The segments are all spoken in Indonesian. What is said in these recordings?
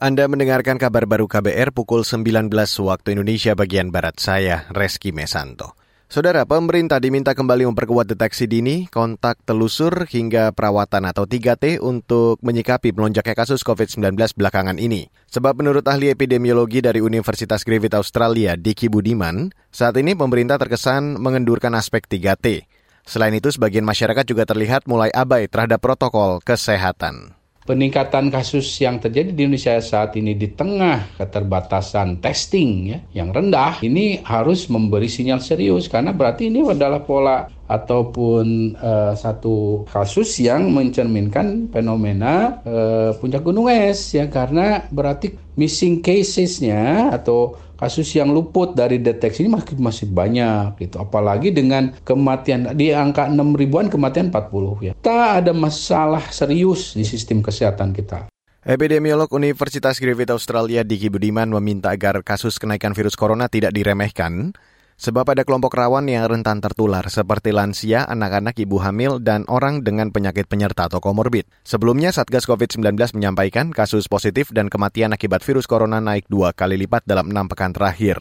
Anda mendengarkan kabar baru KBR pukul 19 waktu Indonesia bagian Barat saya, Reski Mesanto. Saudara, pemerintah diminta kembali memperkuat deteksi dini, kontak telusur, hingga perawatan atau 3T untuk menyikapi melonjaknya kasus COVID-19 belakangan ini. Sebab menurut ahli epidemiologi dari Universitas Griffith Australia, Diki Budiman, saat ini pemerintah terkesan mengendurkan aspek 3T. Selain itu, sebagian masyarakat juga terlihat mulai abai terhadap protokol kesehatan peningkatan kasus yang terjadi di Indonesia saat ini di tengah keterbatasan testing ya yang rendah ini harus memberi sinyal serius karena berarti ini adalah pola ataupun uh, satu kasus yang mencerminkan fenomena uh, puncak gunung es ya karena berarti missing casesnya atau kasus yang luput dari deteksi ini masih masih banyak gitu. Apalagi dengan kematian di angka 6 ribuan kematian 40 ya. Kita ada masalah serius di sistem kesehatan kita. Epidemiolog Universitas Griffith Australia Diki Budiman meminta agar kasus kenaikan virus corona tidak diremehkan Sebab ada kelompok rawan yang rentan tertular seperti lansia, anak-anak, ibu hamil, dan orang dengan penyakit penyerta atau komorbid. Sebelumnya, Satgas COVID-19 menyampaikan kasus positif dan kematian akibat virus corona naik dua kali lipat dalam enam pekan terakhir.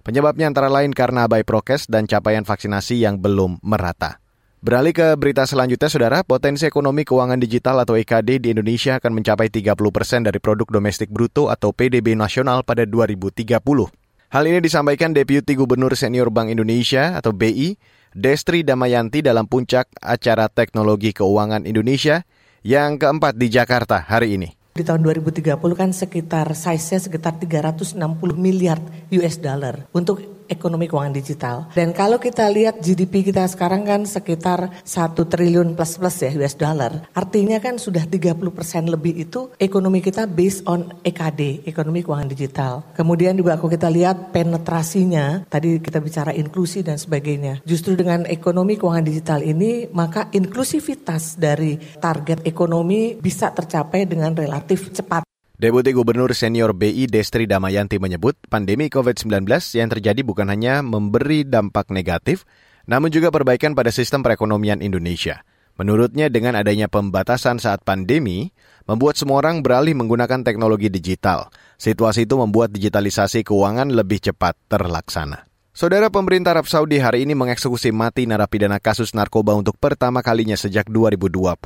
Penyebabnya antara lain karena abai prokes dan capaian vaksinasi yang belum merata. Beralih ke berita selanjutnya, Saudara, potensi ekonomi keuangan digital atau EKD di Indonesia akan mencapai 30 persen dari produk domestik bruto atau PDB nasional pada 2030. Hal ini disampaikan Deputi Gubernur Senior Bank Indonesia atau BI, Destri Damayanti dalam puncak acara Teknologi Keuangan Indonesia yang keempat di Jakarta hari ini. Di tahun 2030 kan sekitar size-nya sekitar 360 miliar US dollar untuk ekonomi keuangan digital. Dan kalau kita lihat GDP kita sekarang kan sekitar 1 triliun plus plus ya US dollar. Artinya kan sudah 30% lebih itu ekonomi kita based on EKD, ekonomi keuangan digital. Kemudian juga kalau kita lihat penetrasinya, tadi kita bicara inklusi dan sebagainya. Justru dengan ekonomi keuangan digital ini, maka inklusivitas dari target ekonomi bisa tercapai dengan relatif cepat. Deputi Gubernur Senior BI Destri Damayanti menyebut pandemi COVID-19 yang terjadi bukan hanya memberi dampak negatif, namun juga perbaikan pada sistem perekonomian Indonesia. Menurutnya dengan adanya pembatasan saat pandemi, membuat semua orang beralih menggunakan teknologi digital. Situasi itu membuat digitalisasi keuangan lebih cepat terlaksana. Saudara pemerintah Arab Saudi hari ini mengeksekusi mati narapidana kasus narkoba untuk pertama kalinya sejak 2020.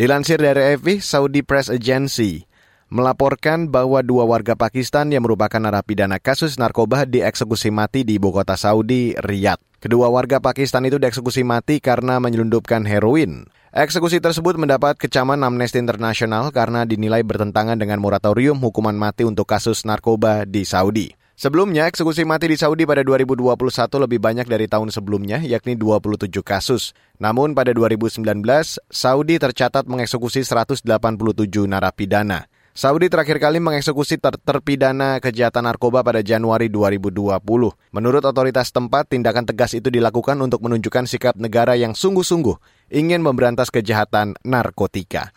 Dilansir dari AFP, Saudi Press Agency, melaporkan bahwa dua warga Pakistan yang merupakan narapidana kasus narkoba dieksekusi mati di ibu kota Saudi, Riyadh. Kedua warga Pakistan itu dieksekusi mati karena menyelundupkan heroin. Eksekusi tersebut mendapat kecaman Amnesty International karena dinilai bertentangan dengan moratorium hukuman mati untuk kasus narkoba di Saudi. Sebelumnya, eksekusi mati di Saudi pada 2021 lebih banyak dari tahun sebelumnya, yakni 27 kasus. Namun pada 2019, Saudi tercatat mengeksekusi 187 narapidana. Saudi terakhir kali mengeksekusi ter terpidana kejahatan narkoba pada Januari 2020. Menurut otoritas tempat, tindakan tegas itu dilakukan untuk menunjukkan sikap negara yang sungguh-sungguh ingin memberantas kejahatan narkotika.